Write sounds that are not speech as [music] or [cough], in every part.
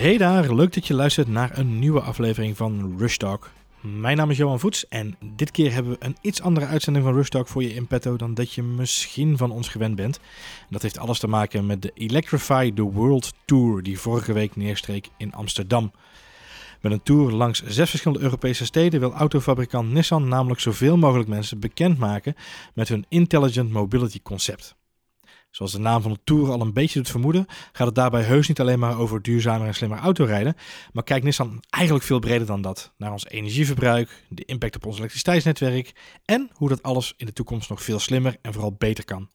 Hey daar, leuk dat je luistert naar een nieuwe aflevering van Rush Talk. Mijn naam is Johan Voets en dit keer hebben we een iets andere uitzending van Rush Talk voor je in petto dan dat je misschien van ons gewend bent. Dat heeft alles te maken met de Electrify the World Tour die vorige week neerstreek in Amsterdam. Met een tour langs zes verschillende Europese steden wil autofabrikant Nissan namelijk zoveel mogelijk mensen bekendmaken met hun Intelligent Mobility concept. Zoals de naam van de tour al een beetje doet vermoeden, gaat het daarbij heus niet alleen maar over duurzamer en slimmer autorijden, maar kijkt Nissan eigenlijk veel breder dan dat. Naar ons energieverbruik, de impact op ons elektriciteitsnetwerk en hoe dat alles in de toekomst nog veel slimmer en vooral beter kan.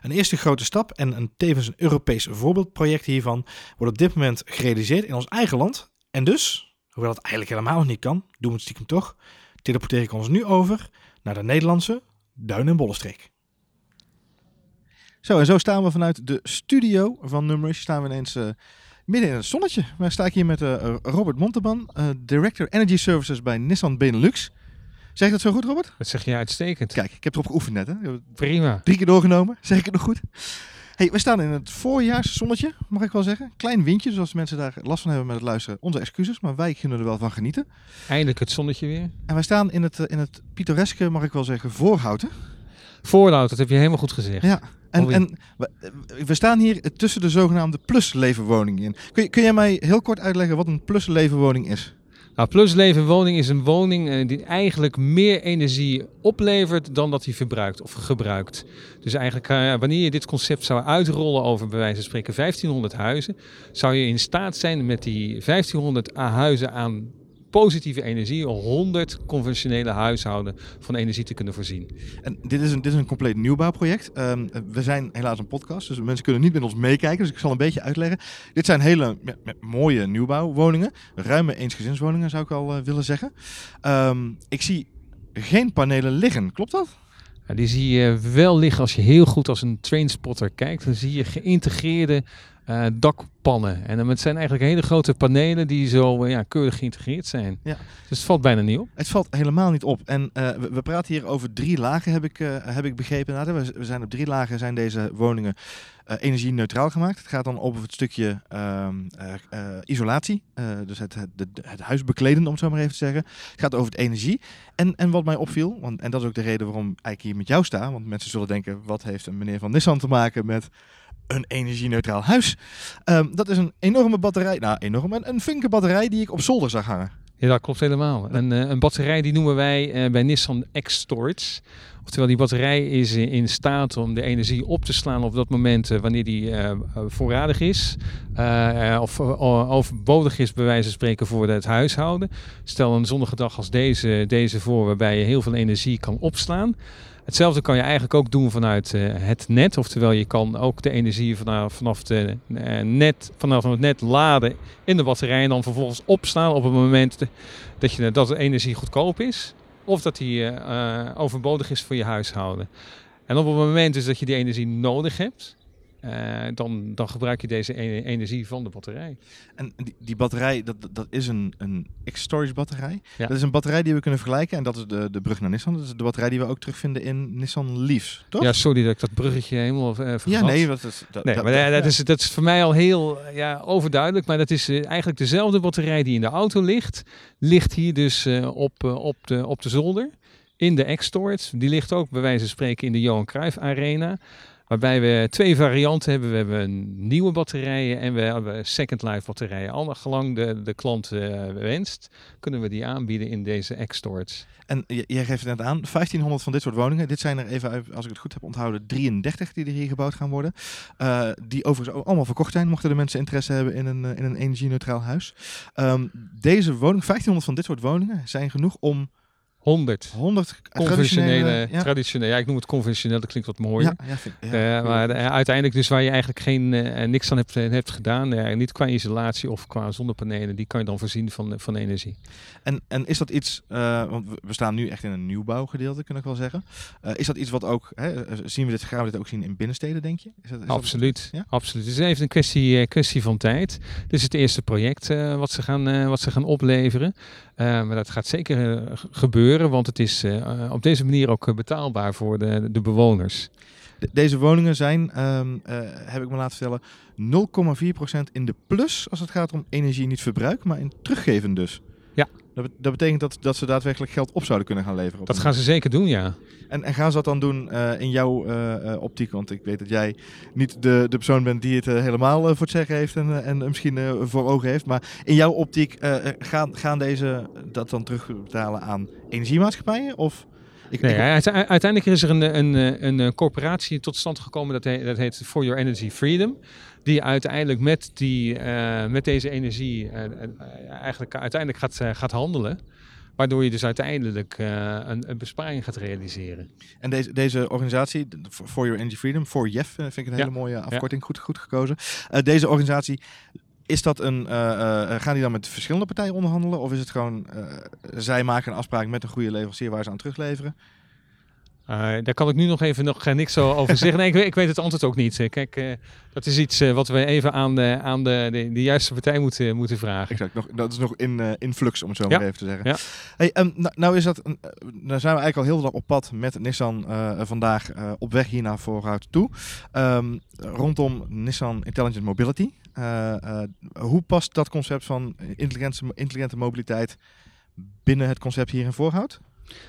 Een eerste grote stap en een tevens een Europees voorbeeldproject hiervan wordt op dit moment gerealiseerd in ons eigen land. En dus, hoewel het eigenlijk helemaal nog niet kan, doen we het stiekem toch, teleporteer ik ons nu over naar de Nederlandse Duin- en Bollenstreek. Zo, en zo staan we vanuit de studio van Numrush. Staan we ineens uh, midden in het zonnetje. Wij sta ik hier met uh, Robert Monteban, uh, Director Energy Services bij Nissan Benelux. Zeg ik dat zo goed, Robert? Dat zeg je uitstekend. Kijk, ik heb erop geoefend net. Hè? Prima. Drie keer doorgenomen. Zeg ik het nog goed? Hey, we staan in het voorjaarszonnetje, mag ik wel zeggen. Klein windje, dus als mensen daar last van hebben met het luisteren, onze excuses. Maar wij kunnen er wel van genieten. Eindelijk het zonnetje weer. En wij staan in het, in het pittoreske, mag ik wel zeggen, voorhouten. Voorhout, dat heb je helemaal goed gezegd. Ja, en, en we, we, staan hier tussen de zogenaamde pluslevenwoningen in. Kun, kun jij mij heel kort uitleggen wat een pluslevenwoning is? Nou, pluslevenwoning is een woning eh, die eigenlijk meer energie oplevert dan dat hij verbruikt of gebruikt. Dus eigenlijk uh, wanneer je dit concept zou uitrollen over bij wijze van spreken 1500 huizen, zou je in staat zijn met die 1500 huizen aan positieve energie 100 conventionele huishouden van energie te kunnen voorzien. En dit is een, dit is een compleet nieuwbouwproject. Um, we zijn helaas een podcast, dus mensen kunnen niet met ons meekijken. Dus ik zal een beetje uitleggen. Dit zijn hele mooie nieuwbouwwoningen. Ruime eensgezinswoningen zou ik al uh, willen zeggen. Um, ik zie geen panelen liggen, klopt dat? Ja, die zie je wel liggen als je heel goed als een trainspotter kijkt. Dan zie je geïntegreerde uh, dakpannen. En het zijn eigenlijk hele grote panelen die zo uh, ja, keurig geïntegreerd zijn. Ja. Dus het valt bijna niet op. Het valt helemaal niet op. En uh, we, we, praten hier over drie lagen, heb ik, heb ik begrepen. Nou, we, we, zijn op drie lagen zijn deze woningen energie-neutraal gemaakt. Het gaat dan over het stukje ehm, isolatie. dus het, het, het, het, huis bekleden, om het zo maar even te zeggen. Het gaat over het energie. En, en wat mij opviel, want, en dat is ook de reden waarom ik hier met jou sta. Want mensen zullen denken, wat heeft een meneer van Nissan te maken met een energie-neutraal huis. Um, dat is een enorme batterij, nou enorm, een, een flinke batterij die ik op zolder zag hangen. Ja, dat klopt helemaal. Een, uh, een batterij die noemen wij uh, bij Nissan X-Storage. Oftewel, die batterij is in staat om de energie op te slaan op dat moment uh, wanneer die voorradig is. of overbodig is, bij wijze van spreken, voor het huishouden. Stel een zonnige dag als deze, deze voor, waarbij je heel veel energie kan opslaan. Hetzelfde kan je eigenlijk ook doen vanuit uh, het net. Oftewel, je kan ook de energie vanaf, vanaf, de, uh, net, vanaf het net laden in de batterij. En dan vervolgens opslaan op het moment dat, je, dat de energie goedkoop is. Of dat die uh, overbodig is voor je huishouden. En op het moment dus dat je die energie nodig hebt, uh, dan, dan gebruik je deze energie van de batterij. En die, die batterij, dat, dat is een, een X-Storage batterij. Ja. Dat is een batterij die we kunnen vergelijken. En dat is de, de brug naar Nissan. Dat is de batterij die we ook terugvinden in Nissan Leafs, toch? Ja, sorry dat ik dat bruggetje helemaal uh, Ja, nee, dat is, dat, nee, dat, maar dat, is, dat is voor mij al heel ja, overduidelijk. Maar dat is uh, eigenlijk dezelfde batterij die in de auto ligt. Ligt hier dus op, op, de, op de zolder. In de X-Storage. Die ligt ook bij wijze van spreken in de Johan Cruijff Arena. Waarbij we twee varianten hebben. We hebben nieuwe batterijen en we hebben second life batterijen. Al gelang de, de klant uh, wenst, kunnen we die aanbieden in deze X-Storage. En jij geeft het net aan, 1500 van dit soort woningen. Dit zijn er even, als ik het goed heb onthouden, 33 die er hier gebouwd gaan worden. Uh, die overigens allemaal verkocht zijn, mochten de mensen interesse hebben in een, in een energie-neutraal huis. Um, deze woning, 1500 van dit soort woningen, zijn genoeg om 100. 100 conventionele, ja. traditioneel. Ja, ik noem het conventioneel, dat klinkt wat mooier. Ja, ja, vind, ja uh, maar uh, uiteindelijk dus waar je eigenlijk geen, uh, niks aan hebt, hebt gedaan, niet qua isolatie of qua zonnepanelen, die kan je dan voorzien van, van energie. En, en is dat iets, want we staan nu echt in een nieuwbouwgedeelte, kan ik wel zeggen. is dat iets wat ook, hè, zien we dit, gaan we dit ook zien in binnensteden, denk je? Is dat, is absoluut, dat, absoluut. Het is even een kwestie, kwestie van tijd. Dit is het eerste project wat, ze gaan, wat ze gaan opleveren. Maar dat gaat zeker gebeuren want het is uh, op deze manier ook betaalbaar voor de, de bewoners. De- deze woningen zijn, ehm, eh, heb ik me laten vertellen, 0,4% in de plus als het gaat om energie niet verbruik, maar in teruggeven dus. Ja. Dat, bet- dat betekent dat, dat ze daadwerkelijk geld op zouden kunnen gaan leveren. op Dat gaan ze zeker doen, ja. En, en gaan ze dat dan doen eh, in jouw eh, eh, optiek? Want ik weet dat jij niet de, de persoon bent die het helemaal voor het zeggen heeft en, en misschien voor ogen heeft. Maar in jouw optiek gaan, gaan deze dat dan terugbetalen aan energiemaatschappijen? Of ik, Nee, ik- uiteindelijk is er een, een, een, een corporatie tot stand gekomen, dat, he- dat heet For Your Energy Freedom. Die uiteindelijk met, die, eh, met deze energie eh, eh, eigenlijk uiteindelijk gaat, gaat handelen. Waardoor je dus uiteindelijk een, een besparing gaat realiseren. En deze, deze organisatie, For Your Energy Freedom, voor JEF, eh, vind ik een Ja. hele mooie afkorting, goed, goed gekozen. Deze organisatie, is dat een, eh, eh, gaan die dan met verschillende partijen onderhandelen? Of is het gewoon, eh, zij maken een afspraak met een goede leverancier waar ze aan terugleveren? Eh, daar kan ik nu nog even nog niks zo over zeggen. Nee, ik, weet- ik weet het antwoord ook niet. Eh, Kijk, eh, dat is iets wat we even aan de, aan de, de, de juiste partij moeten, moeten vragen. Exact, nog, dat is nog in, in flux, om het zo Ja. maar even te zeggen. Ja. Hey, ehm, nou, nou, is dat, nou zijn we eigenlijk al heel dag op pad met Nissan vandaag op weg hier naar vooruit toe. Ehm, rondom Nissan Intelligent Mobility. Hoe past dat concept van intelligente, intelligente mobiliteit binnen het concept hier in Voorhout?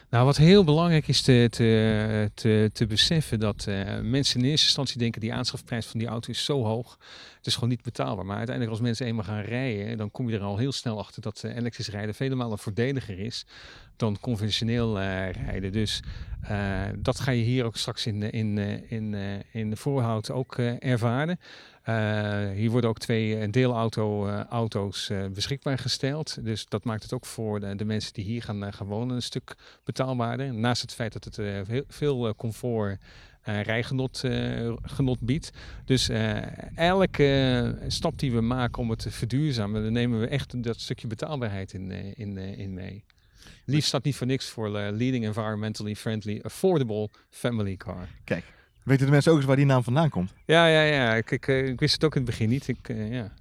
Nou, wat heel belangrijk is te, te, te, te beseffen dat eh, mensen in eerste instantie denken die aanschafprijs van die auto is zo hoog. Het is gewoon niet betaalbaar. Maar uiteindelijk als mensen eenmaal gaan rijden, dan kom je er al heel snel achter dat eh, elektrisch rijden vele malen voordeliger is dan conventioneel eh, rijden. Dus dat ga je hier ook straks in, in, in, in de voorhoud ook ervaren. Eh, hier worden ook twee eh, deelauto eh, eh, beschikbaar gesteld. Dus dat maakt het ook voor de, de mensen die hier gaan, gaan wonen een stuk betaalbaarder. Naast het feit dat het veel comfort eh rijgenot genot biedt. Dus elke stap die we maken om het te verduurzamen, dan nemen we echt dat stukje betaalbaarheid in, in, in mee. Liefst staat niet voor niks voor Leading Environmentally Friendly Affordable Family Car. Weten de mensen ook eens waar die naam vandaan komt? [laughs] Ja, ja, ja. Ik, ik, eh, ik wist het ook in het begin niet. Ik, eh, ja.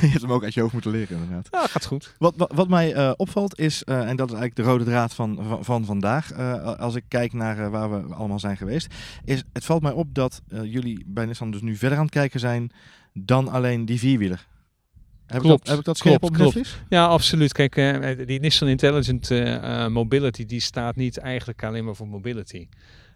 je hebt hem ook uit je hoofd moeten leren inderdaad. ja, gaat goed. Wat, wat, wat mij eh, opvalt is, en dat is eigenlijk de rode draad van, van, van vandaag, als ik kijk naar waar we allemaal zijn geweest, is het valt mij op dat jullie bij Nissan dus nu verder aan het kijken zijn dan alleen die vierwieler. Heb, Klopt, ik, dat, heb ik dat klopt, op klopt. Ja, absoluut. Kijk, die Nissan Intelligent Mobility, die staat niet eigenlijk alleen maar voor mobility.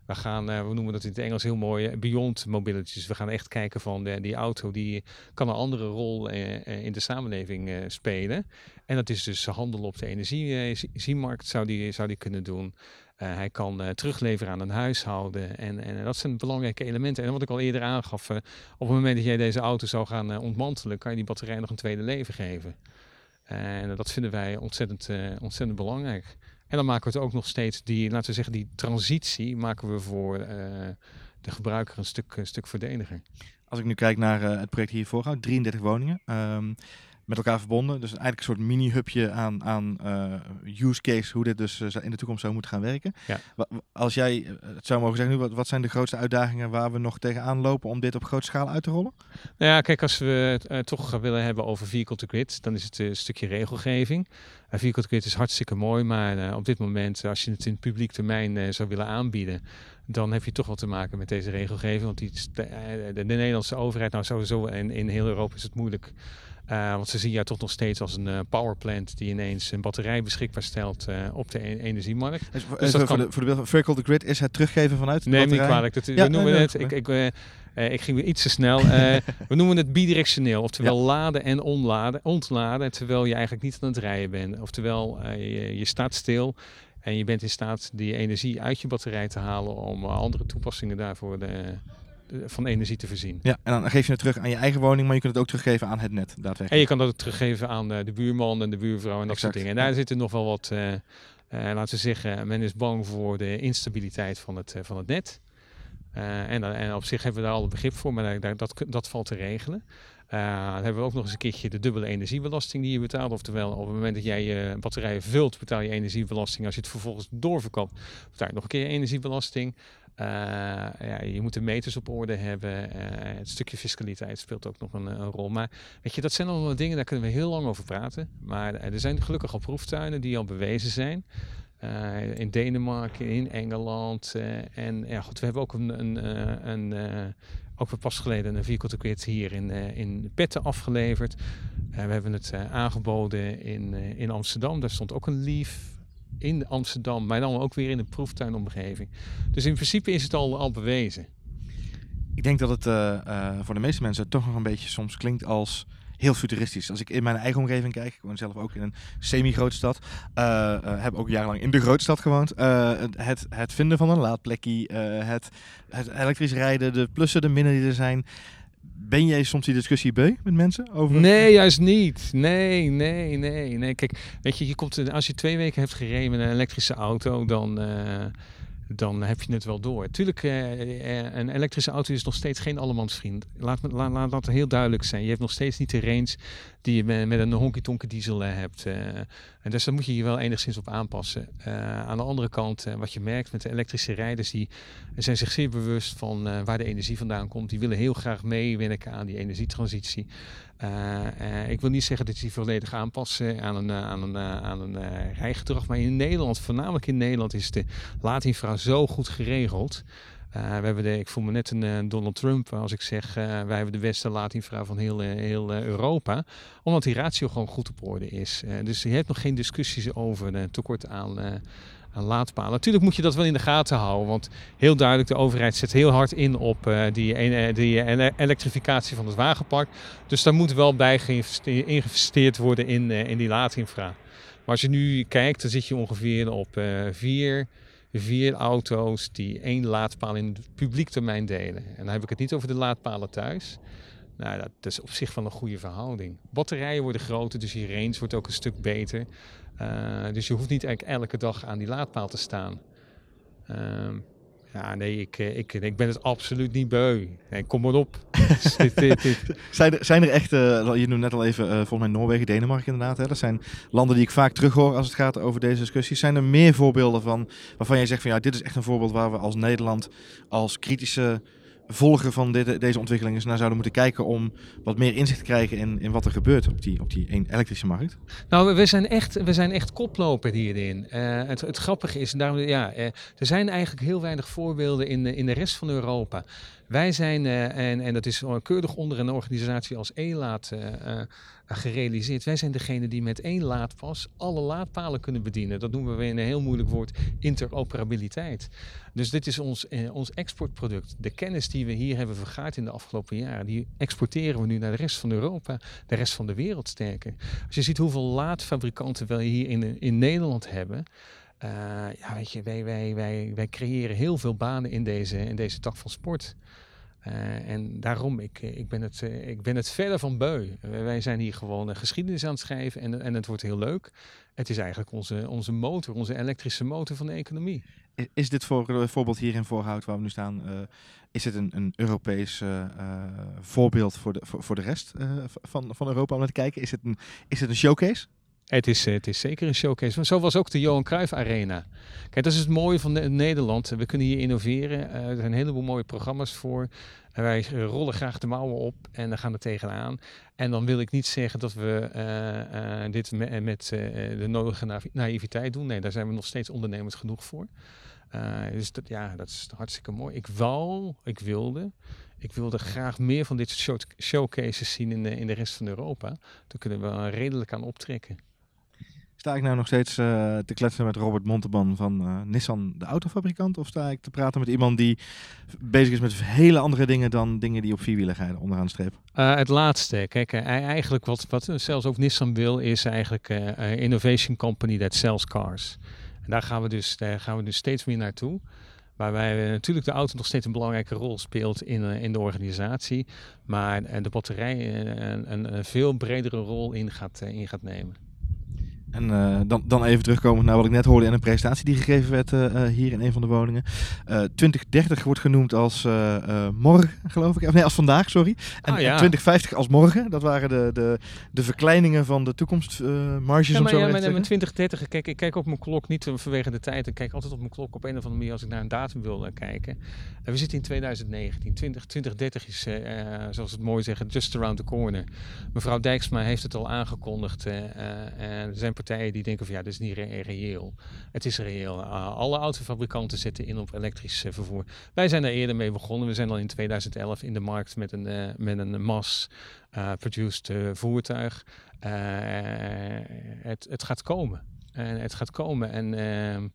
We gaan, eh, we noemen dat in het Engels heel mooi, eh, beyond mobility. Dus we gaan echt kijken van de, die auto, die kan een andere rol eh, eh, in de samenleving eh, spelen. En dat is dus handelen op de energiemarkt zou die, zou die kunnen doen. Eh, hij kan eh, terugleveren aan een huishouden. En, en dat zijn belangrijke elementen. En wat ik al eerder aangaf, eh, op het moment dat jij deze auto zou gaan eh, ontmantelen, kan je die batterij nog een tweede leven geven. En dat vinden wij ontzettend, eh, ontzettend belangrijk. En dan maken we het ook nog steeds, die, laten we zeggen, die transitie maken we voor eh, de gebruiker een stuk, een stuk voordeliger. Als ik nu kijk naar eh, het project hier voorhoud, 33 woningen. ehm, met elkaar verbonden. Dus eigenlijk een soort mini-hubje aan, aan eh, use case hoe dit dus eh, in de toekomst zou moeten gaan werken. Ja. Als jij eh, het zou mogen zeggen nu, wat, wat zijn de grootste uitdagingen waar we nog tegenaan lopen om dit op grote schaal uit te rollen? Nou ja, kijk, als we het toch willen hebben over vehicle to grid, dan is het een stukje regelgeving. Uh, vehicle to grid is hartstikke mooi, maar op dit moment, als je het in het publiek termijn zou willen aanbieden, dan heb je toch wel te maken met deze regelgeving. Want die, de, de Nederlandse overheid, nou sowieso in, in heel Europa is het moeilijk. Uh, want ze zien jou toch nog steeds als een uh, powerplant die ineens een batterij beschikbaar stelt uh, op de e energiemarkt. Dus, dus voor, kan... de, voor de beeld Vehicle to Grid is het teruggeven vanuit de Neem batterij? niet kwalijk. Dat, Ja, we noemen nee, het, nee, ik, ik, ik ging weer iets te snel. [laughs] We noemen het bidirectioneel. Oftewel ja. laden en onladen, ontladen. Terwijl je eigenlijk niet aan het rijden bent. Oftewel je, je staat stil. En je bent in staat die energie uit je batterij te halen om andere toepassingen daarvoor de, van energie te voorzien. Ja, en dan geef je het terug aan je eigen woning, maar je kunt het ook teruggeven aan het net, daadwerkelijk. En je kan dat ook teruggeven aan de, de buurman en de buurvrouw en dat exact. soort dingen. En daar ja. zitten nog wel wat, uh, uh, laten we zeggen, men is bang voor de instabiliteit van het, van het net. En, en, op zich hebben we daar alle begrip voor, maar daar, dat, dat valt te regelen. Uh, dan hebben we ook nog eens een keertje de dubbele energiebelasting die je betaalt. Oftewel, op het moment dat jij je batterij vult, betaal je energiebelasting. Als je het vervolgens doorverkoopt, betaal je nog een keer energiebelasting. Uh, ja, je moet de meters op orde hebben. Uh, het stukje fiscaliteit speelt ook nog een, een, rol. Maar weet je, dat zijn allemaal dingen, daar kunnen we heel lang over praten. Maar er zijn gelukkig al proeftuinen die al bewezen zijn. in Denemarken, in Engeland. en ja, goed, we hebben ook een, een, een ook pas geleden een vehicle to hier in, in Petten afgeleverd. we hebben het aangeboden in, in Amsterdam. Daar stond ook een Leaf in Amsterdam, maar dan ook weer in een proeftuinomgeving. Dus in principe is het al, al bewezen. Ik denk dat het uh, voor de meeste mensen toch nog een beetje soms klinkt als heel futuristisch. Als ik in mijn eigen omgeving kijk, ik woon zelf ook in een semi-grote stad, uh, heb ook jarenlang in de grote stad gewoond. het, het vinden van een laadplekje, het, het elektrisch rijden, de plussen, de minnen die er zijn. Ben jij soms die discussie beu met mensen over? Nee, juist niet. Nee, nee, nee, nee. Kijk, weet je, je komt, als je twee weken hebt gereden met een elektrische auto, dan dan heb je het wel door. Tuurlijk, uh, een elektrische auto is nog steeds geen allemansvriend. Laat, laat, laat dat heel duidelijk zijn. Je hebt nog steeds niet de range die je met, een honky-tonk diesel hebt. en dus daar moet je je wel enigszins op aanpassen. aan de andere kant, wat je merkt met de elektrische rijders, die zijn zich zeer bewust van waar de energie vandaan komt. Die willen heel graag meewerken aan die energietransitie. Ik wil niet zeggen dat die volledig aanpassen aan een, aan een, aan een rijgedrag. Maar in Nederland, voornamelijk in Nederland, is de laadinfra zo goed geregeld. We hebben de, ik voel me net een Donald Trump als ik zeg wij hebben de beste laadinfra van heel, heel Europa. Omdat die ratio gewoon goed op orde is. dus je hebt nog geen discussies over tekort aan, aan laadpalen. Natuurlijk moet je dat wel in de gaten houden, want heel duidelijk, de overheid zet heel hard in op die, elektrificatie van het wagenpark. Dus daar moet wel bij geïnvesteerd worden in, in die laadinfra. Maar als je nu kijkt, dan zit je ongeveer op vier, vier auto's die één laadpaal in het publiek termijn delen. En dan heb ik het niet over de laadpalen thuis. Nou, dat is op zich wel een goede verhouding. Batterijen worden groter, dus je range wordt ook een stuk beter. Uh, dus je hoeft niet eigenlijk elke dag aan die laadpaal te staan. Uh, ja, nee, ik, eh, ik, ik ben het absoluut niet beu. Nee, kom maar op. [laughs] Dit, dit, dit. Zijn, er, zijn er echt, uh, je noemde net al even, uh, volgens mij Noorwegen, Denemarken inderdaad. Hè? Dat zijn landen die ik vaak terughoor als het gaat over deze discussies. Zijn er meer voorbeelden van waarvan jij zegt van ja, dit is echt een voorbeeld waar we als Nederland als kritische volgen van dit, deze ontwikkelingen naar zouden moeten kijken om wat meer inzicht te krijgen in, in wat er gebeurt op die, op die elektrische markt? Nou, we zijn echt, we zijn echt koploper hierin. Uh, het, het grappige is, daarom, ja, uh, er zijn eigenlijk heel weinig voorbeelden in, in de rest van Europa. Wij zijn, uh, en, en dat is keurig onder een organisatie als ELAAT gerealiseerd. Wij zijn degene die met één laadpas alle laadpalen kunnen bedienen. Dat noemen we in een heel moeilijk woord interoperabiliteit. Dus dit is ons, eh, ons exportproduct. De kennis die we hier hebben vergaard in de afgelopen jaren, die exporteren we nu naar de rest van Europa, de rest van de wereld sterker. Als je ziet hoeveel laadfabrikanten we hier in, in Nederland hebben. Uh, ja, weet je, wij, wij, wij, creëren heel veel banen in deze, in deze tak van sport. Uh, en daarom, ik, eh, ik, ben het, uh, ik ben het verder van beu. wij zijn hier gewoon geschiedenis aan het schrijven en, en het wordt heel leuk. Het is eigenlijk onze, onze motor, onze elektrische motor van de economie. Is dit voor, voorbeeld hier in Voorhout waar we nu staan, is het een, een Europees voorbeeld voor de, voor, voor de rest van, van Europa om naar te kijken? Is het een, is het een showcase? Het is, het is zeker een showcase. Zo was ook de Johan Cruijff Arena. Kijk, dat is het mooie van Nederland. We kunnen hier innoveren. Uh, er zijn een heleboel mooie programma's voor. En wij rollen graag de mouwen op en dan gaan er tegenaan. En dan wil ik niet zeggen dat we dit met, de nodige naïviteit doen. Nee, daar zijn we nog steeds ondernemers genoeg voor. dus dat, ja, dat is hartstikke mooi. Ik wou, ik wilde, ik wilde graag meer van dit soort showcases zien in de, in de rest van Europa. Daar kunnen we redelijk aan optrekken. Sta ik nou nog steeds uh, te kletsen met Robert Monteban van uh, Nissan, de autofabrikant? Of sta ik te praten met iemand die bezig is met hele andere dingen dan dingen die op vierwieligheid onderaan streep? Uh, het laatste. Kijk, eigenlijk wat, wat zelfs ook Nissan wil, is eigenlijk een innovation company that sells cars. En daar gaan we dus, daar gaan we dus steeds meer naartoe. Waarbij natuurlijk de auto nog steeds een belangrijke rol speelt in, in de organisatie. Maar de batterij een, een, een veel bredere rol in gaat, in gaat nemen. En uh, dan, dan even terugkomen naar wat ik net hoorde in een presentatie die gegeven werd uh, hier in een van de woningen. 2030 wordt genoemd als morgen, geloof ik. Of nee, als vandaag, sorry. En, oh, ja. 2050 als morgen. Dat waren de, de, de verkleiningen van de toekomstmarges. ja, maar, ja, maar, 2030, kijk, ik kijk op mijn klok niet vanwege de tijd. Ik kijk altijd op mijn klok op een of andere manier als ik naar een datum wil kijken. we zitten in 2019. 20, 2030 is, zoals het mooi zeggen, just around the corner. Mevrouw Dijksma heeft het al aangekondigd. er zijn partijen die denken van ja, dat is niet reëel. Het is reëel. alle autofabrikanten zetten in op elektrisch vervoer. Wij zijn daar eerder mee begonnen. We zijn al in 2011 in de markt met een, met een mass-produced voertuig. het, het gaat komen. En het gaat komen. En ehm,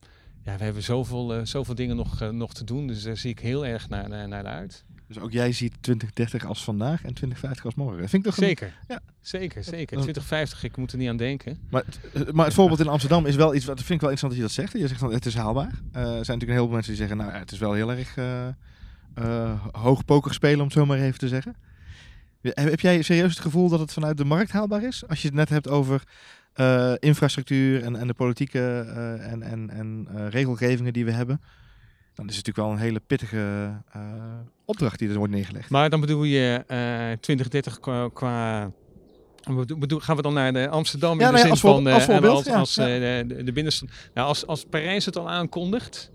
ja, we hebben zoveel, uh, zoveel dingen nog, uh, nog te doen. Dus daar zie ik heel erg naar, naar, naar uit. Dus ook jij ziet 2030 als vandaag en 2050 als morgen. Dat vind ik toch zeker, ja. zeker, zeker. 2050, ik moet er niet aan denken. Maar, het, maar het voorbeeld in Amsterdam is wel iets, wat vind ik wel interessant dat je dat zegt. Je zegt dan, het is haalbaar. Uh, er zijn natuurlijk een heleboel mensen die zeggen, nou, het is wel heel erg hoog poker spelen, om het zo maar even te zeggen. Heb jij serieus het gevoel dat het vanuit de markt haalbaar is? Als je het net hebt over uh, infrastructuur en, en de politieke uh, en, en, en uh, regelgevingen die we hebben, dan is het natuurlijk wel een hele pittige opdracht die er wordt neergelegd. Maar dan bedoel je 2030 qua, qua Bedoel, gaan we dan naar de Amsterdam ja, in de zin als van als, voorbeeld, als, als ja. de, de binnenstad. Nou, als, als Parijs het al aankondigt,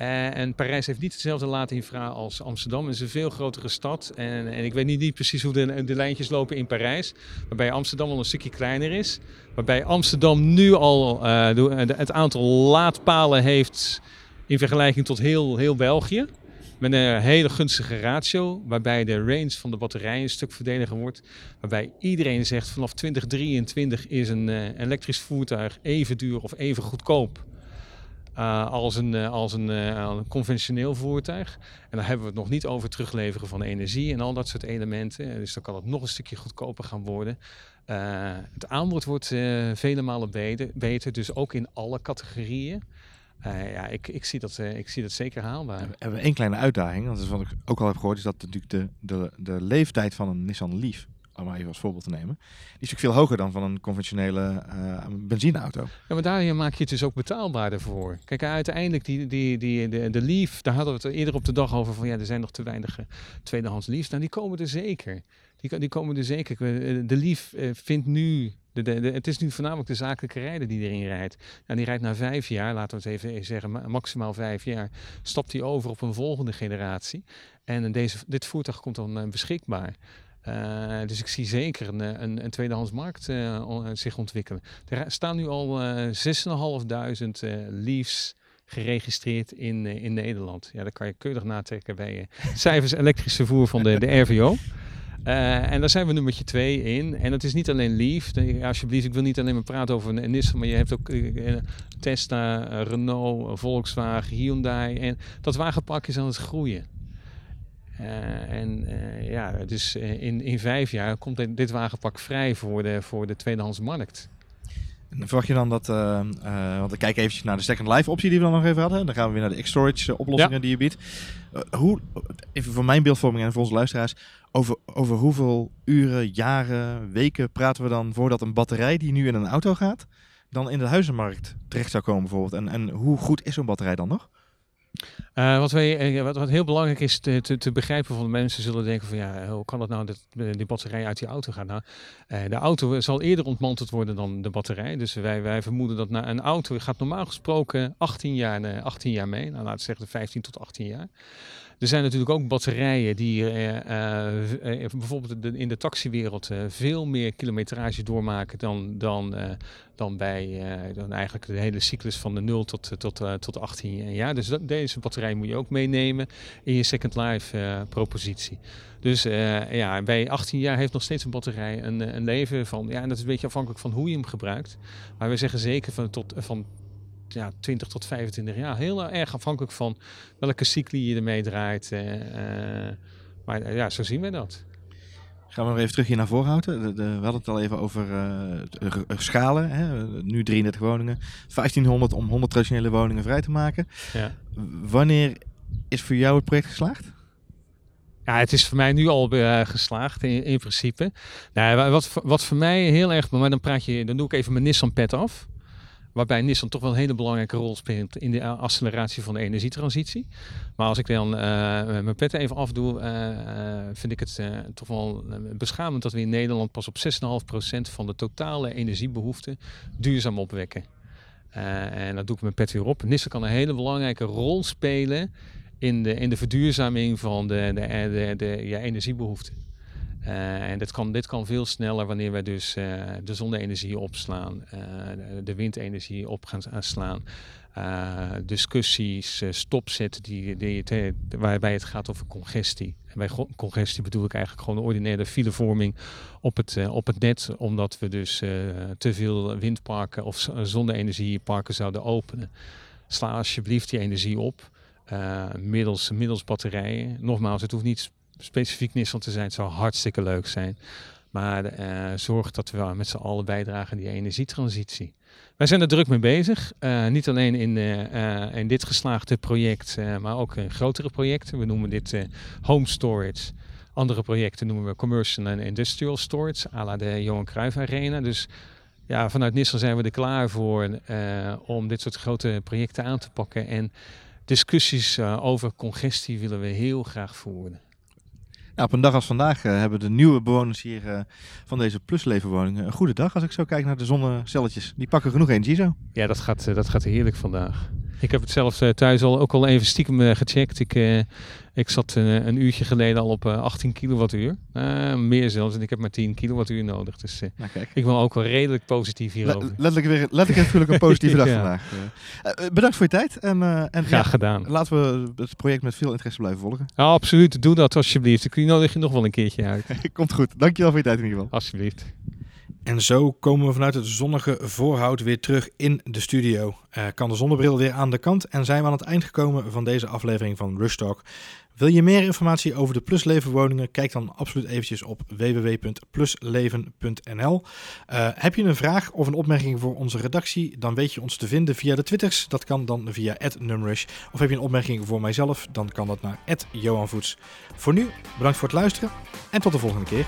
en Parijs heeft niet hetzelfde laadinfra als Amsterdam. Het is een veel grotere stad. En, en ik weet niet, niet precies hoe de, de, lijntjes lopen in Parijs. Waarbij Amsterdam al een stukje kleiner is. Waarbij Amsterdam nu al uh, het aantal laadpalen heeft in vergelijking tot heel, heel België. Met een hele gunstige ratio, waarbij de range van de batterij een stuk verdediger wordt. Waarbij iedereen zegt vanaf 2023 is een uh, elektrisch voertuig even duur of even goedkoop uh, als, een, uh, als een, uh, een, conventioneel voertuig. En dan hebben we het nog niet over terugleveren van energie en al dat soort elementen. Dus dan kan het nog een stukje goedkoper gaan worden. het aanbod wordt vele malen beter, beter, dus ook in alle categorieën. ja, ik, ik, zie dat, ik zie dat zeker haalbaar. We hebben één kleine uitdaging, dat is wat ik ook al heb gehoord, is dat natuurlijk de, de, de leeftijd van een Nissan Leaf om maar even als voorbeeld te nemen, die is natuurlijk veel hoger dan van een conventionele uh, benzineauto. Ja, maar daar maak je het dus ook betaalbaarder voor. Kijk, uiteindelijk die, die, die, de, de Leaf, daar hadden we het eerder op de dag over van ja, er zijn nog te weinig eh, tweedehands Leafs. Nou, die komen er zeker. Die, die komen er zeker. Eh, de Leaf vindt nu de, het is nu voornamelijk de zakelijke rijder die erin rijdt. Nou, die rijdt na vijf jaar, laten we het even zeggen, maximaal vijf jaar, stapt hij over op een volgende generatie. En deze, dit voertuig komt dan beschikbaar. Uh, dus ik zie zeker een, eh, een, een tweedehands markt uh, zich ontwikkelen. Er staan nu al uh, 6.500 Leafs geregistreerd in, in Nederland. Ja, daar kan je keurig natrekken bij [laughs] cijfers elektrisch vervoer van de, de [laughs] RVO. en daar zijn we nummertje twee in. En het is niet alleen Leaf. alsjeblieft, ik wil niet alleen maar praten over een Nissan, maar je hebt ook Tesla, Renault, Volkswagen, Hyundai. En dat wagenpark is aan het groeien. Uh, en uh, ja, dus in, in vijf jaar komt dit, dit, wagenpak vrij voor de, voor de tweedehands markt. En verwacht je dan dat, want ik kijk eventjes naar de second life optie die we dan nog even hadden. Dan gaan we weer naar de X-Storage oplossingen ja. die je biedt. hoe, even voor mijn beeldvorming en voor onze luisteraars, over, over hoeveel uren, jaren, weken praten we dan voordat een batterij die nu in een auto gaat, dan in de huizenmarkt terecht zou komen bijvoorbeeld? En, en hoe goed is zo'n batterij dan nog? Uh, wat, wij, uh, wat, wat, heel belangrijk is te, te, te, begrijpen van de mensen zullen denken van ja, hoe kan het nou dat die batterij uit die auto gaat? Nou, de auto zal eerder ontmanteld worden dan de batterij. Dus wij, wij vermoeden dat een auto gaat normaal gesproken 18 jaar, 18 jaar mee. Nou, laten we zeggen 15 tot 18 jaar. Er zijn natuurlijk ook batterijen die bijvoorbeeld in de taxiwereld veel meer kilometrage doormaken dan, dan, dan bij dan eigenlijk de hele cyclus van de 0 tot, tot, tot 18 jaar. Dus deze batterij moet je ook meenemen in je Second Life propositie. Dus ja, bij 18 jaar heeft nog steeds een batterij een, een leven van, ja, en dat is een beetje afhankelijk van hoe je hem gebruikt. Maar we zeggen zeker van, tot, van ja, 20 tot 25 jaar. Heel erg afhankelijk van welke cycli je ermee draait. Maar ja, zo zien we dat. Gaan we nog even terug hier naar voren houden. De, de, we hadden het al even over uh, schalen. Hè? Nu 33 woningen. 1500 om 100 traditionele woningen vrij te maken. Ja. Wanneer is voor jou het project geslaagd? Ja, het is voor mij nu al uh, geslaagd in, in principe. Nou, wat, wat voor mij heel erg, maar dan praat je, dan doe ik even mijn Nissan pet af. Waarbij Nissan toch wel een hele belangrijke rol speelt in de acceleratie van de energietransitie. Maar als ik dan uh, mijn pet even afdoe, uh, vind ik het toch wel beschamend dat we in Nederland pas op 6,5% van de totale energiebehoefte duurzaam opwekken. en dat doe ik mijn pet weer op. Nissan kan een hele belangrijke rol spelen in de, in de verduurzaming van de, de, de, de ja, energiebehoeften. En dit kan, dit kan veel sneller wanneer wij dus de zonne-energie opslaan, de, de windenergie op gaan slaan. Discussies, stopzetten die, die, waarbij het gaat over congestie. En bij congestie bedoel ik eigenlijk gewoon de ordinaire filevorming op het, op het net, omdat we dus te veel windparken of zonne-energieparken zouden openen. Sla alsjeblieft die energie op middels, middels batterijen. Nogmaals, het hoeft niet specifiek Nissan te zijn, zou hartstikke leuk zijn. Maar zorg dat we met z'n allen bijdragen aan die energietransitie. Wij zijn er druk mee bezig. Uh, niet alleen in, uh, in dit geslaagde project, maar ook in grotere projecten. We noemen dit home storage. Andere projecten noemen we commercial en industrial storage, à la de Johan Cruijff Arena. Dus ja, vanuit Nissan zijn we er klaar voor om dit soort grote projecten aan te pakken. En discussies over congestie willen we heel graag voeren. Nou, op een dag als vandaag uh, hebben de nieuwe bewoners hier uh, van deze pluslevenwoningen een goede dag. Als ik zo kijk naar de zonnecelletjes. Die pakken genoeg energie zo. Ja, dat gaat, uh, dat gaat heerlijk vandaag. Ik heb het zelf thuis al ook al even stiekem gecheckt. Ik, ik zat een, een, uurtje geleden al op 18 kilowattuur. meer zelfs. En ik heb maar 10 kilowattuur nodig. Dus nou, ik ben ook wel redelijk positief hierover. Le letterlijk, weer, letterlijk natuurlijk een [laughs] positieve dag vandaag. bedankt voor je tijd. En, en Graag ja, gedaan. Laten we het project met veel interesse blijven volgen. Ja, absoluut. Doe dat alsjeblieft. Ik nodig je nog wel een keertje uit. [laughs] Komt goed. Dankjewel voor je tijd in ieder geval. Alsjeblieft. En zo komen we vanuit het zonnige voorhout weer terug in de studio. Uh, kan de zonnebril weer aan de kant en zijn we aan het eind gekomen van deze aflevering van Rush Talk. Wil je meer informatie over de Plusleven Kijk dan absoluut eventjes op www.plusleven.nl. Uh, eh, heb je een vraag of een opmerking voor onze redactie? Dan weet je ons te vinden via de Twitters. Dat kan dan via @numrush. Of heb je een opmerking voor mijzelf? Dan kan dat naar @johanvoets. Voor nu bedankt voor het luisteren en tot de volgende keer.